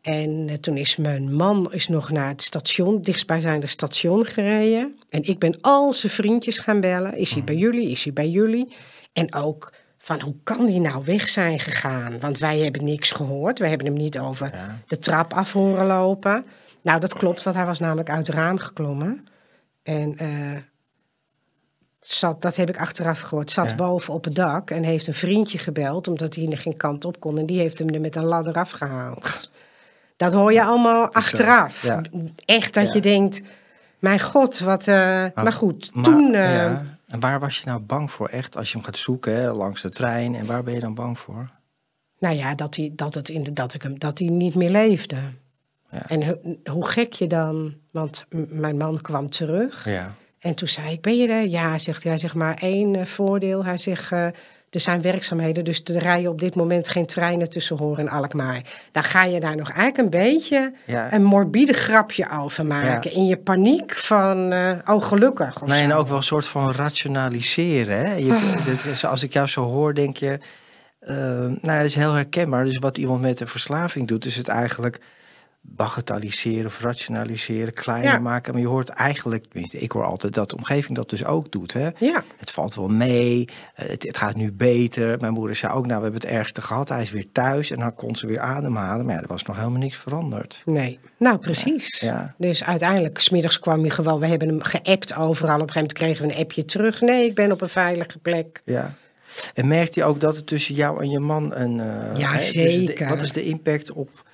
En eh, toen is mijn man is nog naar het station, dichtstbijzijnde station gereden. En ik ben al zijn vriendjes gaan bellen. Is hij bij jullie? Is hij bij jullie? En ook van hoe kan die nou weg zijn gegaan? Want wij hebben niks gehoord. We hebben hem niet over Ja. de trap af horen lopen. Nou, dat klopt, want hij was namelijk uit het raam geklommen. En eh, zat, dat heb ik achteraf gehoord, zat Ja. boven op het dak en heeft een vriendje gebeld omdat hij er geen kant op kon. En die heeft hem er met een ladder afgehaald. Dat hoor je allemaal achteraf. ja. Echt dat je denkt, mijn god, wat... eh, maar, goed, Maar, toen... eh. En waar was je nou bang voor echt als je hem gaat zoeken hè, langs de trein? En waar ben je dan bang voor? Nou ja, dat hij, dat het in de, dat ik hem, dat hij niet meer leefde. Ja. En ho- hoe gek je dan... Want mijn man kwam terug. Ja. En toen zei ik, ben je er? Ja, zegt hij. Zegt maar één eh, voordeel. Hij zegt, eh, er zijn werkzaamheden, dus er rijden op dit moment geen treinen tussen Horen en Alkmaar. Dan ga je daar nog eigenlijk een beetje Ja. een morbide grapje over maken. Ja. In je paniek van, eh, oh gelukkig. Nee, en ook wel een soort van rationaliseren. Hè? Je, Ah. dit is- als ik jou zo hoor, denk je... eh, nou, dat is heel herkenbaar. Dus wat iemand met een verslaving doet, is het eigenlijk bagatelliseren of rationaliseren, kleiner Ja. maken. Maar je hoort eigenlijk, ik hoor altijd dat de omgeving dat dus ook doet. Hè? Ja. Het valt wel mee, eh, het, het gaat nu beter. Mijn moeder zei ook, nou, we hebben het ergste gehad. Hij is weer thuis en dan kon ze weer ademhalen. Maar ja, er was nog helemaal niks veranderd. Nee, nou precies. Ja. Dus uiteindelijk, smiddags kwam hij gewoon, we hebben hem geappt overal. Op een gegeven moment kregen we een appje terug. Nee, ik ben op een veilige plek. Ja. En merkt je ook dat het tussen jou en je man een. eh, Ja, hè, dus de- zeker. wat is de impact op,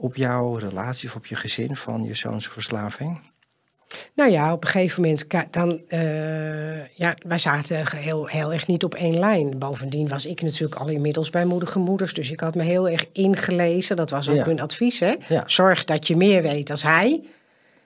op jouw relatie of op je gezin van je zoons verslaving? Nou ja, op een gegeven moment, dan, eh, ja, wij zaten heel, heel erg niet op één lijn. Bovendien was ik natuurlijk al inmiddels bij moedige moeders, dus ik had me heel erg ingelezen. Dat was ook Ja. hun advies, hè? Ja. Zorg dat je meer weet als hij.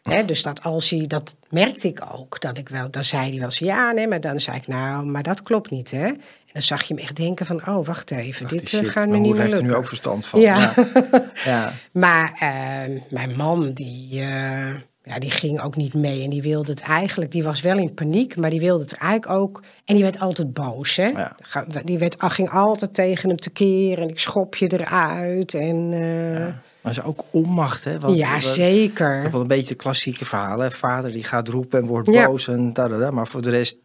Hè, dus dat als hij, dat merkte ik ook, dat ik wel, dan zei hij wel eens ja, nee, maar dan zei ik nou, maar dat klopt niet, hè? En dan zag je hem echt denken van, oh, wacht even, dit eh, shit, gaat me mijn niet moeder meer heeft er nu lukken. ook verstand van. Ja. Ja. ja. Maar eh, mijn man, die, eh, ja, die ging ook niet mee. En die wilde het eigenlijk, die was wel in paniek, maar die wilde het eigenlijk ook. En die werd altijd boos, hè? Ja. Die werd, ging altijd tegen hem tekeer en ik schop je eruit. En, ja, Maar is ook onmacht, hè? Want, Ik zeker. heb wel een beetje de klassieke verhalen. Vader die gaat roepen en wordt Ja. boos en da, da, da. Maar voor de rest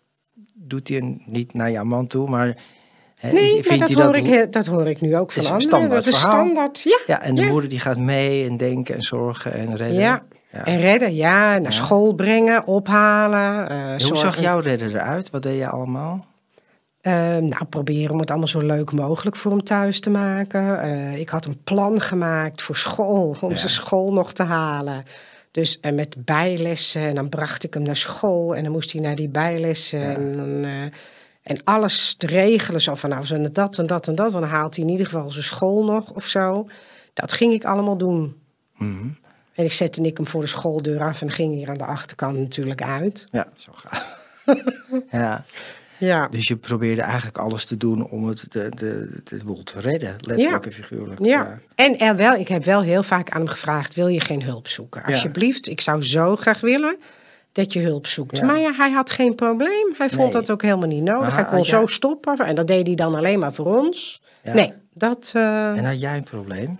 doet hij niet naar jouw man toe. Maar hè, Nee, vindt maar dat, hoor ik, heel- dat hoor ik nu ook van anderen. standaard dat is standaard, ja. Ja, en de ja. moeder die gaat mee en denken en zorgen en redden. Ja. Ja. En redden, ja. Naar school brengen, ophalen. eh, Hoe zorgen- zag jouw redder eruit? Wat deed je allemaal? Eh, nou, proberen om het allemaal zo leuk mogelijk voor hem thuis te maken. Eh, ik had een plan gemaakt voor school, om zijn school nog te halen. Dus en met bijlessen, en dan bracht ik hem naar school en dan moest hij naar die bijlessen. En, dan, eh, en alles te regelen, zo van nou, we dat en dat en dat, want dan haalt hij in ieder geval zijn school nog of zo. Dat ging ik allemaal doen. Mhm. En ik zette ik hem voor de schooldeur af en ging hij er aan de achterkant natuurlijk uit. Ja, zo gaat Ja, Ja. dus je probeerde eigenlijk alles te doen om het de, de, de boel te redden. Letterlijk Ja. en figuurlijk. Ja, en er wel, ik heb wel heel vaak aan hem gevraagd: wil je geen hulp zoeken? Ja. Alsjeblieft, ik zou zo graag willen dat je hulp zoekt. Ja. Maar ja, hij had geen probleem. Hij vond Nee. dat ook helemaal niet nodig. Maar hij kon jij- zo stoppen en dat deed hij dan alleen maar voor ons. Ja. Nee, dat eh, En had jij een probleem?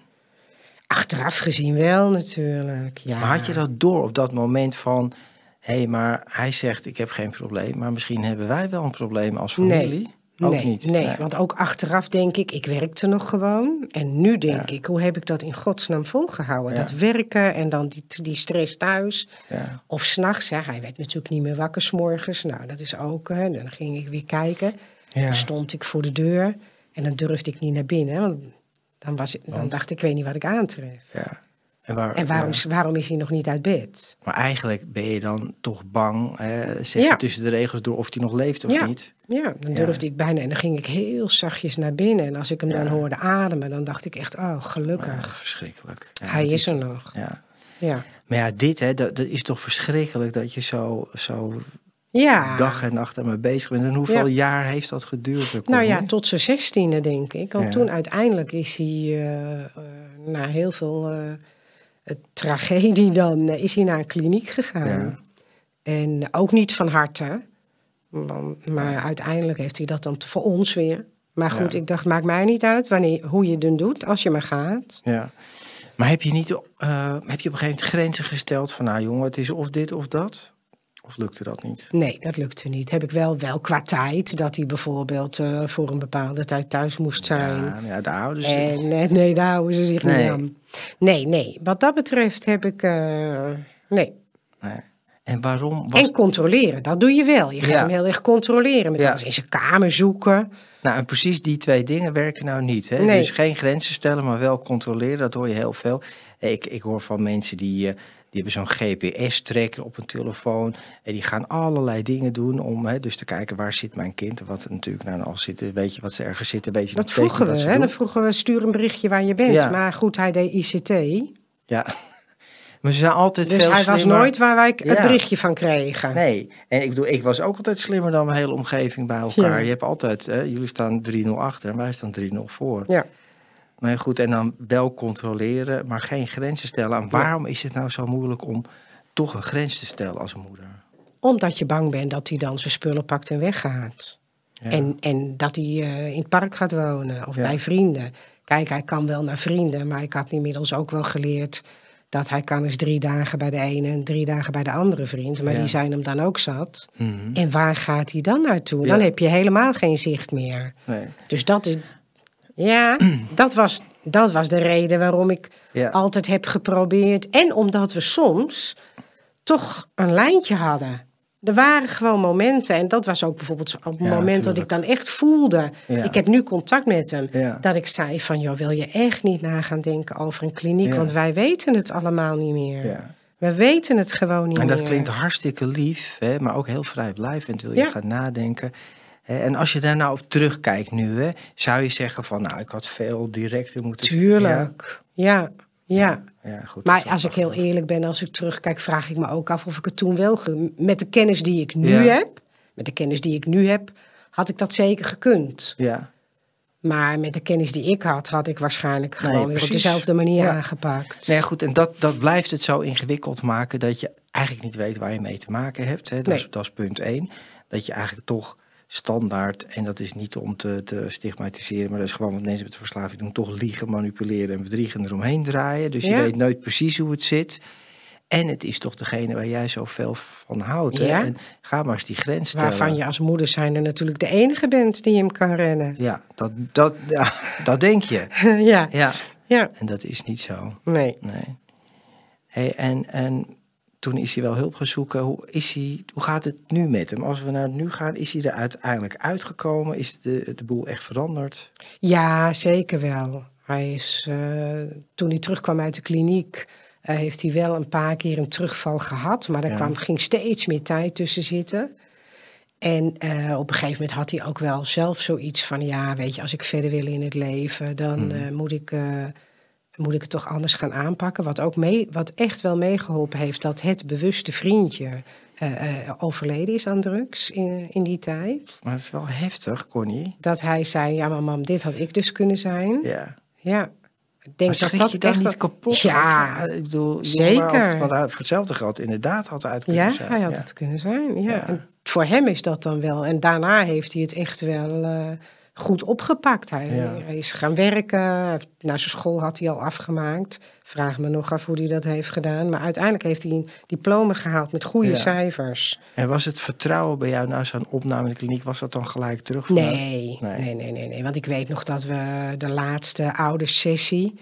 achteraf gezien wel natuurlijk. Ja. Maar had je dat door op dat moment van... hé, hey, maar hij zegt ik heb geen probleem... maar misschien hebben wij wel een probleem als familie? Ook nee, niet? Nee, want ook achteraf denk ik, ik werkte nog gewoon. En nu denk ik, hoe heb ik dat in godsnaam volgehouden? Ja. Dat werken en dan die, die stress thuis. Ja. Of s'nachts, hij werd natuurlijk niet meer wakker s'morgens. Nou, dat is ook, hè. dan ging ik weer kijken. Dan stond ik voor de deur en dan durfde ik niet naar binnen. Want dan, was, dan Want? dacht ik, ik weet niet wat ik aantref. ja. En, waar, En waarom, ja. waarom is hij nog niet uit bed? Maar eigenlijk ben je dan toch bang... Hè, zeg Ja. tussen de regels door of hij nog leeft of ja. niet? Ja, dan durfde ik bijna. En dan ging ik heel zachtjes naar binnen. En als ik hem dan hoorde ademen, dan dacht ik echt, oh, gelukkig. Ja, verschrikkelijk. Hij is er nog. Ja. Ja. Maar ja, dit, hè, dat, dat is toch verschrikkelijk dat je zo, zo Ja. dag en nacht ermee bezig bent. En hoeveel Ja. jaar heeft dat geduurd? Nou ja, tot zijn zestiende denk ik. Want toen uiteindelijk is hij eh, na heel veel eh, tragedie dan, eh, is hij naar een kliniek gegaan. Ja. En ook niet van harte. Want, maar uiteindelijk heeft hij dat dan voor ons weer. Maar goed, Ja. ik dacht, maakt mij niet uit wanneer, hoe je het doet, als je maar gaat. Ja. Maar heb je niet eh, heb je op een gegeven moment grenzen gesteld van... nou jongen, het is of dit of dat? Of lukte dat niet? Nee, dat lukte niet. Heb ik wel, wel qua tijd, dat hij bijvoorbeeld eh, voor een bepaalde tijd thuis moest zijn. Ja, ja daar houden ze En eh, nee, daar houden ze zich Nee. niet aan. Nee, nee. Wat dat betreft heb ik. eh, nee. Nee. En waarom was... En controleren, dat doe je wel. Je gaat Ja. hem heel erg controleren. Met Ja. alles in zijn kamer zoeken. Nou, en precies die twee dingen werken nou niet. Hè? Nee. Dus geen grenzen stellen, maar wel controleren. Dat hoor je heel veel. Ik, ik hoor van mensen die, die hebben zo'n GPS-tracker op een telefoon. En die gaan allerlei dingen doen om hè, dus te kijken waar zit mijn kind. Wat natuurlijk nou al zitten, weet je wat ze ergens zitten, weet je Dat vroegen we. Hè? Dan vroegen we, stuur een berichtje waar je bent. Ja. Maar goed, hij deed ICT. Ja, maar ze zijn altijd Dus veel hij was nooit waar wij het Ja. berichtje van kregen. Nee, en ik bedoel, ik was ook altijd slimmer dan mijn hele omgeving bij elkaar. Ja. Je hebt altijd, hè, jullie staan 3-0 achter en wij staan 3-0 voor. Ja. Maar goed, en dan wel controleren, maar geen grenzen stellen. En waarom is het nou zo moeilijk om toch een grens te stellen als moeder? Omdat je bang bent dat hij dan zijn spullen pakt en weggaat. Ja. En, en dat hij eh, in het park gaat wonen of Ja. bij vrienden. Kijk, hij kan wel naar vrienden, maar ik had inmiddels ook wel geleerd dat hij kan eens drie dagen bij de ene en drie dagen bij de andere vriend. Maar Ja. die zijn hem dan ook zat. Mhm. En waar gaat hij dan naartoe? Dan heb je helemaal geen zicht meer. Nee. Dus dat is. Ja, dat was, dat was de reden waarom ik Ja. altijd heb geprobeerd. En omdat we soms toch een lijntje hadden. Er waren gewoon momenten, en dat was ook bijvoorbeeld op het Ja, moment dat ik dan echt voelde, Ja. ik heb nu contact met hem, Ja. dat ik zei van, joh, wil je echt niet na gaan denken over een kliniek, want wij weten het allemaal niet meer. We weten het gewoon niet En dat meer. klinkt hartstikke lief, hè, maar ook heel vrijblijvend. Wil je gaan nadenken. En als je daar nou op terugkijkt nu, hè, zou je zeggen van... nou, ik had veel directer moeten... Tuurlijk. Ja, ja. Ja, ja, goed, Maar is als ik heel eerlijk ben, als ik terugkijk, vraag ik me ook af of ik het toen wel... Met de kennis die ik nu Ja. heb, met de kennis die ik nu heb, had ik dat zeker gekund. Ja, Maar met de kennis die ik had, had ik waarschijnlijk Nee, gewoon weer op dezelfde manier Ja. aangepakt. nee, goed. En dat, dat blijft het zo ingewikkeld maken... dat je eigenlijk niet weet waar je mee te maken hebt. Hè. Dat, is, Nee. dat is punt één. Dat je eigenlijk toch standaard... en dat is niet om te, te stigmatiseren... maar dat is gewoon wat mensen met de verslaving doen... toch liegen, manipuleren en bedriegen eromheen draaien. Dus je Ja. weet nooit precies hoe het zit... En het is toch degene waar jij zoveel van houdt. Hè? En ga maar eens die grens stellen. Waarvan je als moeder zijnde natuurlijk de enige bent die hem kan rennen. Ja, dat, dat, ja, dat denk je. ja. Ja, ja, en dat is niet zo. nee. Nee. Hey, en, en toen is hij wel hulp gaan zoeken. Hoe, is hij, hoe gaat het nu met hem? Als we naar nu gaan, is hij er uiteindelijk uitgekomen? Is de, de boel echt veranderd? Ja, zeker wel. Hij is, eh, toen hij terugkwam uit de kliniek, eh, heeft hij wel een paar keer een terugval gehad. Maar er Ja. kwam, ging steeds meer tijd tussen zitten. En eh, op een gegeven moment had hij ook wel zelf zoiets van: ja, weet je, als ik verder wil in het leven, dan eh, moet, ik, moet ik het toch anders gaan aanpakken. Wat, ook mee, wat echt wel meegeholpen heeft, dat het bewuste vriendje eh, eh, overleden is aan drugs in, in die tijd. Maar het is wel heftig, Connie. Dat hij zei: ja, maar mam, dit had ik dus kunnen zijn. Ja. Ja. Ik denk dat dat je dan echt niet wel- kapot? Ja, Ik bedoel, zeker. had- Want hij voor hetzelfde geld inderdaad had uit kunnen ja zijn. hij had ja. het kunnen zijn. Ja. Ja. En voor hem is dat dan wel. En daarna heeft hij het echt wel eh, goed opgepakt. Hij, Ja. hij is gaan werken. Nou, zijn school had hij al afgemaakt. Vraag me nog af hoe hij dat heeft gedaan. Maar uiteindelijk heeft hij een diploma gehaald met goede Ja. cijfers. En was het vertrouwen bij jou na zo'n opname in de kliniek, was dat dan gelijk terug? Nee, Nee. nee, nee, nee, nee. Want ik weet nog dat we de laatste oudersessie...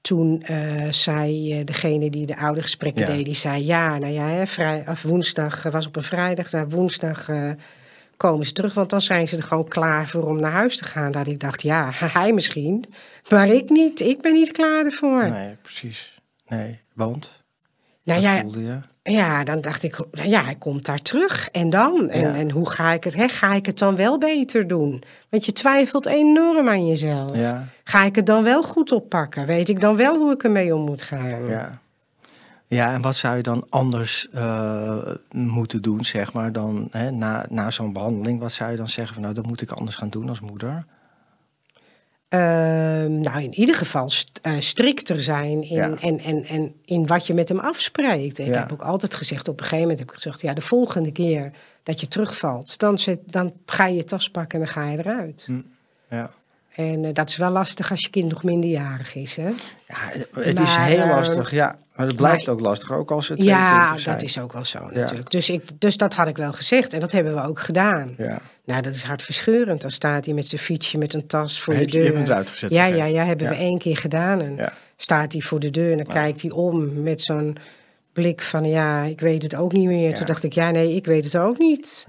Toen eh, zei eh, degene die de oudergesprekken Ja. deed, die zei ja, nou ja, hè, vrij, of woensdag eh, was op een vrijdag, nou, woensdag komen ze terug, want dan zijn ze er gewoon klaar voor om naar huis te gaan. Dat ik dacht, ja, hij misschien, maar ik niet. Ik ben niet klaar ervoor. Nee, precies. Nee, want? nou ja, voelde je? ja, dan dacht ik, ja, hij komt daar terug. En dan? En, Ja. en hoe ga ik het? Hè? Ga ik het dan wel beter doen? Want je twijfelt enorm aan jezelf. Ja, Ga ik het dan wel goed oppakken? Weet ik dan wel hoe ik ermee om moet gaan? ja. Ja, en wat zou je dan anders eh, moeten doen, zeg maar, dan hè, na, na zo'n behandeling? Wat zou je dan zeggen van, nou, dat moet ik anders gaan doen als moeder? Ehm, nou, in ieder geval st- eh, strikter zijn in, Ja. en, en, en in wat je met hem afspreekt. Ik Ja. heb ook altijd gezegd, op een gegeven moment heb ik gezegd... ja, de volgende keer dat je terugvalt, dan, dan ga je je tas pakken en dan ga je eruit. Ja. En eh, dat is wel lastig als je kind nog minderjarig is, hè? Ja, het is heel eh, lastig, ja. Maar het blijft maar- ook lastig, ook als ze 22 Ja, zijn. dat is ook wel zo natuurlijk. Dus, ik, dus dat had ik wel gezegd en dat hebben we ook gedaan. Ja. Nou, dat is hartverscheurend. Dan staat hij met zijn fietsje met een tas voor Heb de deur. je hebt hem eruit gezet, Ja, ja, ja, hebben we één keer gedaan. En Ja. staat hij voor de deur en dan kijkt hij om met zo'n blik van... ja, ik weet het ook niet meer. Toen dacht ik, ja, nee, ik weet het ook niet.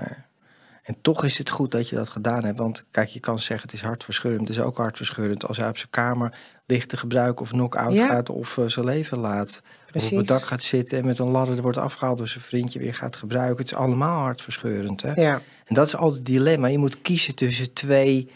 En toch is het goed dat je dat gedaan hebt. Want kijk, je kan zeggen het is hartverscheurend. Het is ook hartverscheurend als hij op zijn kamer ligt te gebruiken... of knock-out Ja. gaat of eh, zijn leven laat. Of op het dak gaat zitten en met een ladder er wordt afgehaald... door zijn vriendje weer gaat gebruiken. Het is allemaal hartverscheurend, hè? Ja, En dat is altijd het dilemma. Je moet kiezen tussen twee,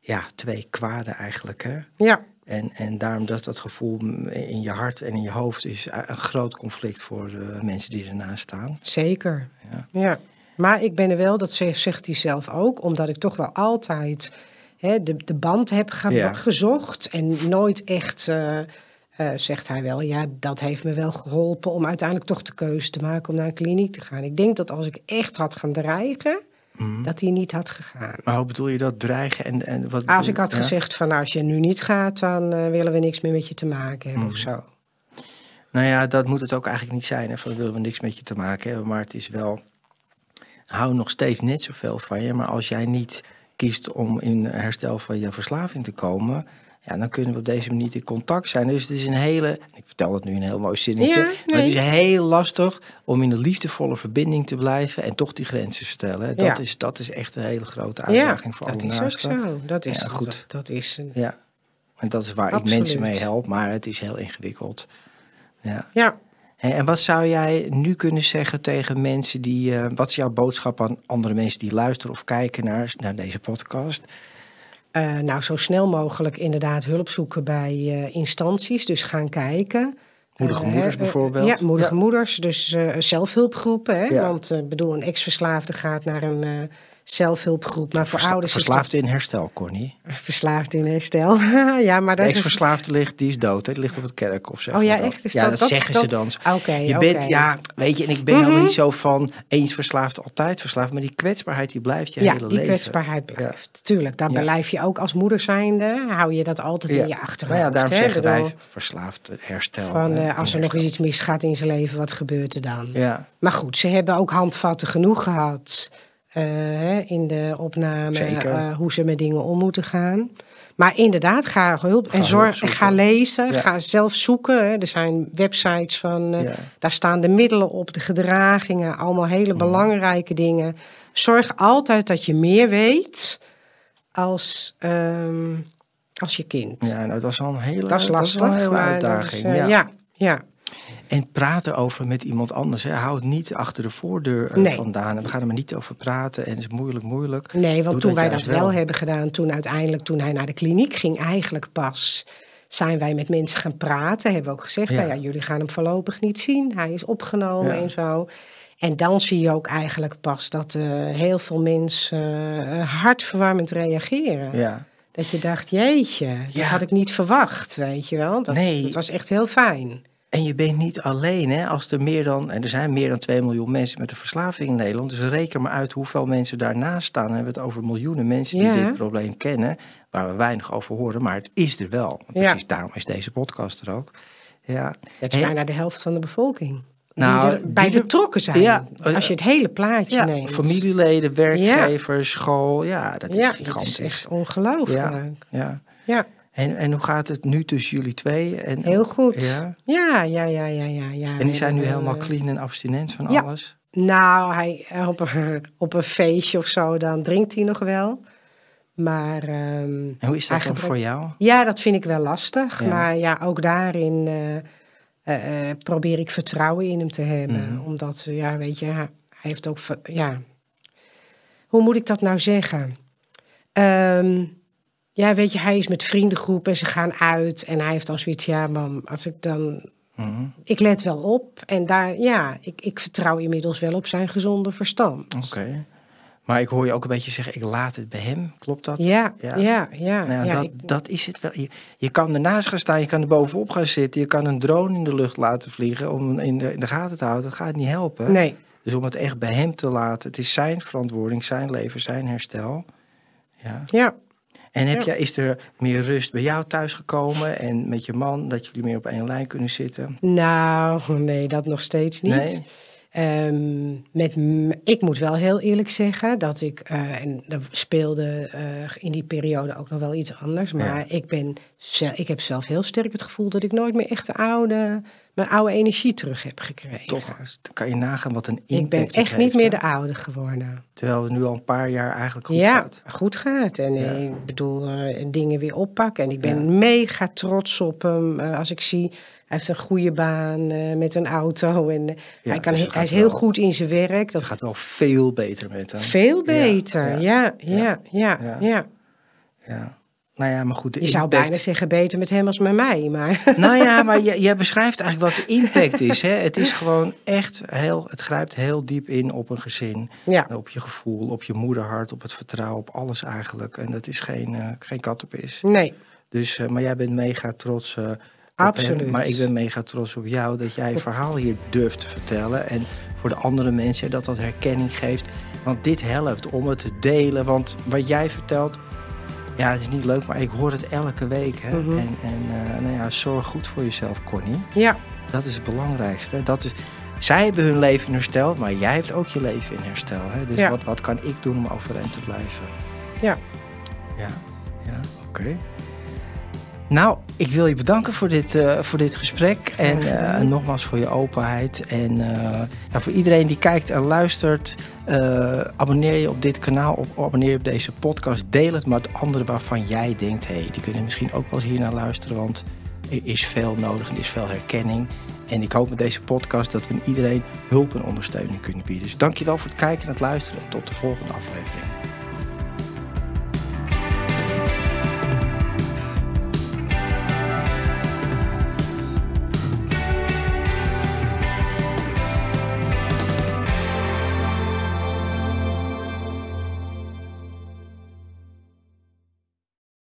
ja, twee kwaden eigenlijk, hè? ja, En, en daarom dat dat gevoel in je hart en in je hoofd... is een groot conflict voor de mensen die ernaast staan. zeker. Ja. Ja. Maar ik ben er wel, dat zegt hij zelf ook... omdat ik toch wel altijd hè, de, de band heb ge- Ja. gezocht... en nooit echt... eh, eh, zegt hij wel, ja, dat heeft me wel geholpen om uiteindelijk toch de keuze te maken om naar een kliniek te gaan. Ik denk dat als ik echt had gaan dreigen, Mhm. dat hij niet had gegaan. Maar hoe bedoel je dat dreigen? En, en wat Als ik had ja? gezegd van nou, als je nu niet gaat, dan eh, willen we niks meer met je te maken hebben Mhm. of zo. Nou ja, dat moet het ook eigenlijk niet zijn. Hè? Van, willen we niks met je te maken hebben. Maar het is wel... Hou nog steeds net zoveel van je. Maar als jij niet kiest om in herstel van je verslaving te komen... Ja, dan kunnen we op deze manier in contact zijn. Dus het is een hele... Ik vertel het nu in een heel mooi zinnetje. Ja, Maar het is heel lastig om in een liefdevolle verbinding te blijven... en toch die grenzen te stellen. Dat, Ja. is, dat is echt een hele grote Ja, uitdaging voor dat alle is ook naasten. zo. Dat is, goed. Dat, dat is een, Ja, en dat is waar ik mensen mee help. Maar het is heel ingewikkeld. Ja. ja, En wat zou jij nu kunnen zeggen tegen mensen die. Uh, wat is jouw boodschap aan andere mensen die luisteren of kijken naar, naar deze podcast? Uh, nou, zo snel mogelijk inderdaad hulp zoeken bij uh, instanties. Dus gaan kijken. Moedige moeders bijvoorbeeld. Ja, moedige ja. moeders. Dus zelfhulpgroepen. Hè? Ja. Want ik bedoel, een ex-verslaafde gaat naar een zelfhulpgroep. Maar voor Versla ouders. Verslaafd in herstel, Connie. Verslaafd in herstel. ja, maar dat is. verslaafde ligt, die is dood. Hè? Die ligt op het kerkhof. Zeg oh ja, dat. echt? Is ja, dat, dat, dat zeggen dat... ze dan. Oké. Okay, je okay. bent, ja, weet je, en ik ben mm -hmm. helemaal niet zo van eens verslaafd, altijd verslaafd. Maar die kwetsbaarheid, die blijft je ja, hele die leven. kwetsbaarheid blijft. Ja. Tuurlijk, ja. blijf je ook als moeder zijnde. Hou je dat altijd ja. in je achterhoofd. Nou ja, daarom hè? zeggen Bedoel, wij verslaafd, herstel. Van, uh, als er nog eens iets misgaat in zijn leven, wat gebeurt er dan? Ja. Maar goed, ze hebben ook handvatten genoeg gehad. Uh, in de opname uh, hoe ze met dingen om moeten gaan. Maar inderdaad, ga hulp Ga en zorg, hulp ga lezen, Ja. ga zelf zoeken. Hè. Er zijn websites van, uh, Ja. daar staan de middelen op, de gedragingen, allemaal hele belangrijke dingen. Zorg altijd dat je meer weet als, ehm, als je kind. Ja, nou, dat is al een hele, Dat is lastig, een hele uitdaging. ja, ja. En praat erover met iemand anders. Hè. Hou het niet achter de voordeur Nee. vandaan. En we gaan er maar niet over praten. En het is moeilijk, moeilijk. Nee, want Doe toen wij dat wel. hebben gedaan, toen uiteindelijk toen hij naar de kliniek ging, eigenlijk pas zijn wij met mensen gaan praten. Hebben we ook gezegd, Ja. nou ja, jullie gaan hem voorlopig niet zien. Hij is opgenomen Ja. en zo. En dan zie je ook eigenlijk pas dat eh, heel veel mensen eh, hartverwarmend reageren. Ja. Dat je dacht, jeetje, dat had ik niet verwacht, weet je wel. Dat, Nee. dat was echt heel fijn. En je bent niet alleen, hè? Als er meer dan, en er zijn meer dan 2 miljoen mensen met een verslaving in Nederland. Dus reken maar uit hoeveel mensen daarnaast staan. Dan hebben we het over miljoenen mensen die Ja. dit probleem kennen. Waar we weinig over horen, maar het is er wel. Ja. Precies daarom is deze podcast er ook. Ja. Het is bijna de helft van de bevolking. Nou, die erbij die betrokken zijn. Ja. Als je het hele plaatje ja, neemt. familieleden, werkgevers, school. Ja, dat is gigantisch. het is echt ongelooflijk. ja, ja. En, en hoe gaat het nu tussen jullie twee? En, Heel goed. Ja. Ja, ja, ja, ja, ja. ja. En die zijn nu Eh, helemaal clean en abstinent van ja. alles? Nou, hij, eh, op, een, op een feestje of zo, dan drinkt hij nog wel. Maar... ehm, En hoe is dat dan voor jou? Ja, dat vind ik wel lastig. Ja. Maar ja, ook daarin eh, probeer ik vertrouwen in hem te hebben. Mhm. Omdat, ja, weet je, hij heeft ook... Ja, hoe moet ik dat nou zeggen? Ehm, ja, weet je, hij is met vriendengroepen en ze gaan uit. En hij heeft dan zoiets, ja, mam, als ik dan... Mhm. Ik let wel op. En daar, ja, ik, ik vertrouw inmiddels wel op zijn gezonde verstand. Oké. Maar ik hoor je ook een beetje zeggen, ik laat het bij hem. Klopt dat? Ja, ja, ja. Nou ja, ja, dat, ik- dat is het wel. Je, je kan ernaast gaan staan, je kan er bovenop gaan zitten. Je kan een drone in de lucht laten vliegen om hem in de, in de gaten te houden. Dat gaat niet helpen. nee, Dus om het echt bij hem te laten. Het is zijn verantwoording, zijn leven, zijn herstel. Ja. ja. En heb Ja. jij, is er meer rust bij jou thuis gekomen en met je man, dat jullie meer op één lijn kunnen zitten? Nou, nee, dat nog steeds niet. Nee? Ehm, met, ik moet wel heel eerlijk zeggen dat ik, eh, en dat speelde eh, in die periode ook nog wel iets anders, maar Ja. ik, ben, ik heb zelf heel sterk het gevoel dat ik nooit meer echt de oude, mijn oude energie terug heb gekregen. Toch, dan kan je nagaan wat een impact Ik ben echt heeft, niet meer de oude geworden. Terwijl het nu al een paar jaar eigenlijk goed ja, gaat. goed gaat. En Ja. ik bedoel, eh, dingen weer oppakken. En ik ben mega trots op hem. als ik zie, heeft een goede baan eh, met een auto. En eh, Ja, hij, kan, dus hij is heel wel. goed in zijn werk. Dat Het gaat wel veel beter met hem. veel beter. ja, Ja, ja, ja, ja. Nou ja, maar goed. de Je zou impact- bijna zeggen beter met hem als met mij. Maar Nou ja, maar jij, beschrijft eigenlijk wat de impact is. Hè? Het is gewoon echt heel, het grijpt heel diep in op een gezin. ja, Op je gevoel, op je moederhart, op het vertrouwen, op alles eigenlijk. En dat is geen, eh geen kattenpis. nee. Dus, maar jij bent mega trots Absoluut. Maar ik ben mega trots op jou dat jij je verhaal hier durft te vertellen. En voor de andere mensen dat dat herkenning geeft. Want dit helpt om het te delen. Want wat jij vertelt, ja, het is niet leuk, maar ik hoor het elke week. Hè? Mhm. En, en eh, nou ja, zorg goed voor jezelf, Connie. Ja, Dat is het belangrijkste. Dat is, zij hebben hun leven in herstel, maar jij hebt ook je leven in herstel. Hè? Dus Ja. wat, wat kan ik doen om overeind te blijven? ja. Ja, ja oké. Nou, ik wil je bedanken voor dit, eh, voor dit gesprek. En eh, nogmaals voor je openheid. En eh, nou, voor iedereen die kijkt en luistert, abonneer je op dit kanaal, op, abonneer je op deze podcast. Deel het met anderen waarvan jij denkt, hé, hey, die kunnen misschien ook wel eens hier naar luisteren. Want er is veel nodig en er is veel herkenning. En ik hoop met deze podcast dat we iedereen hulp en ondersteuning kunnen bieden. Dus dankjewel voor het kijken en het luisteren. En tot de volgende aflevering.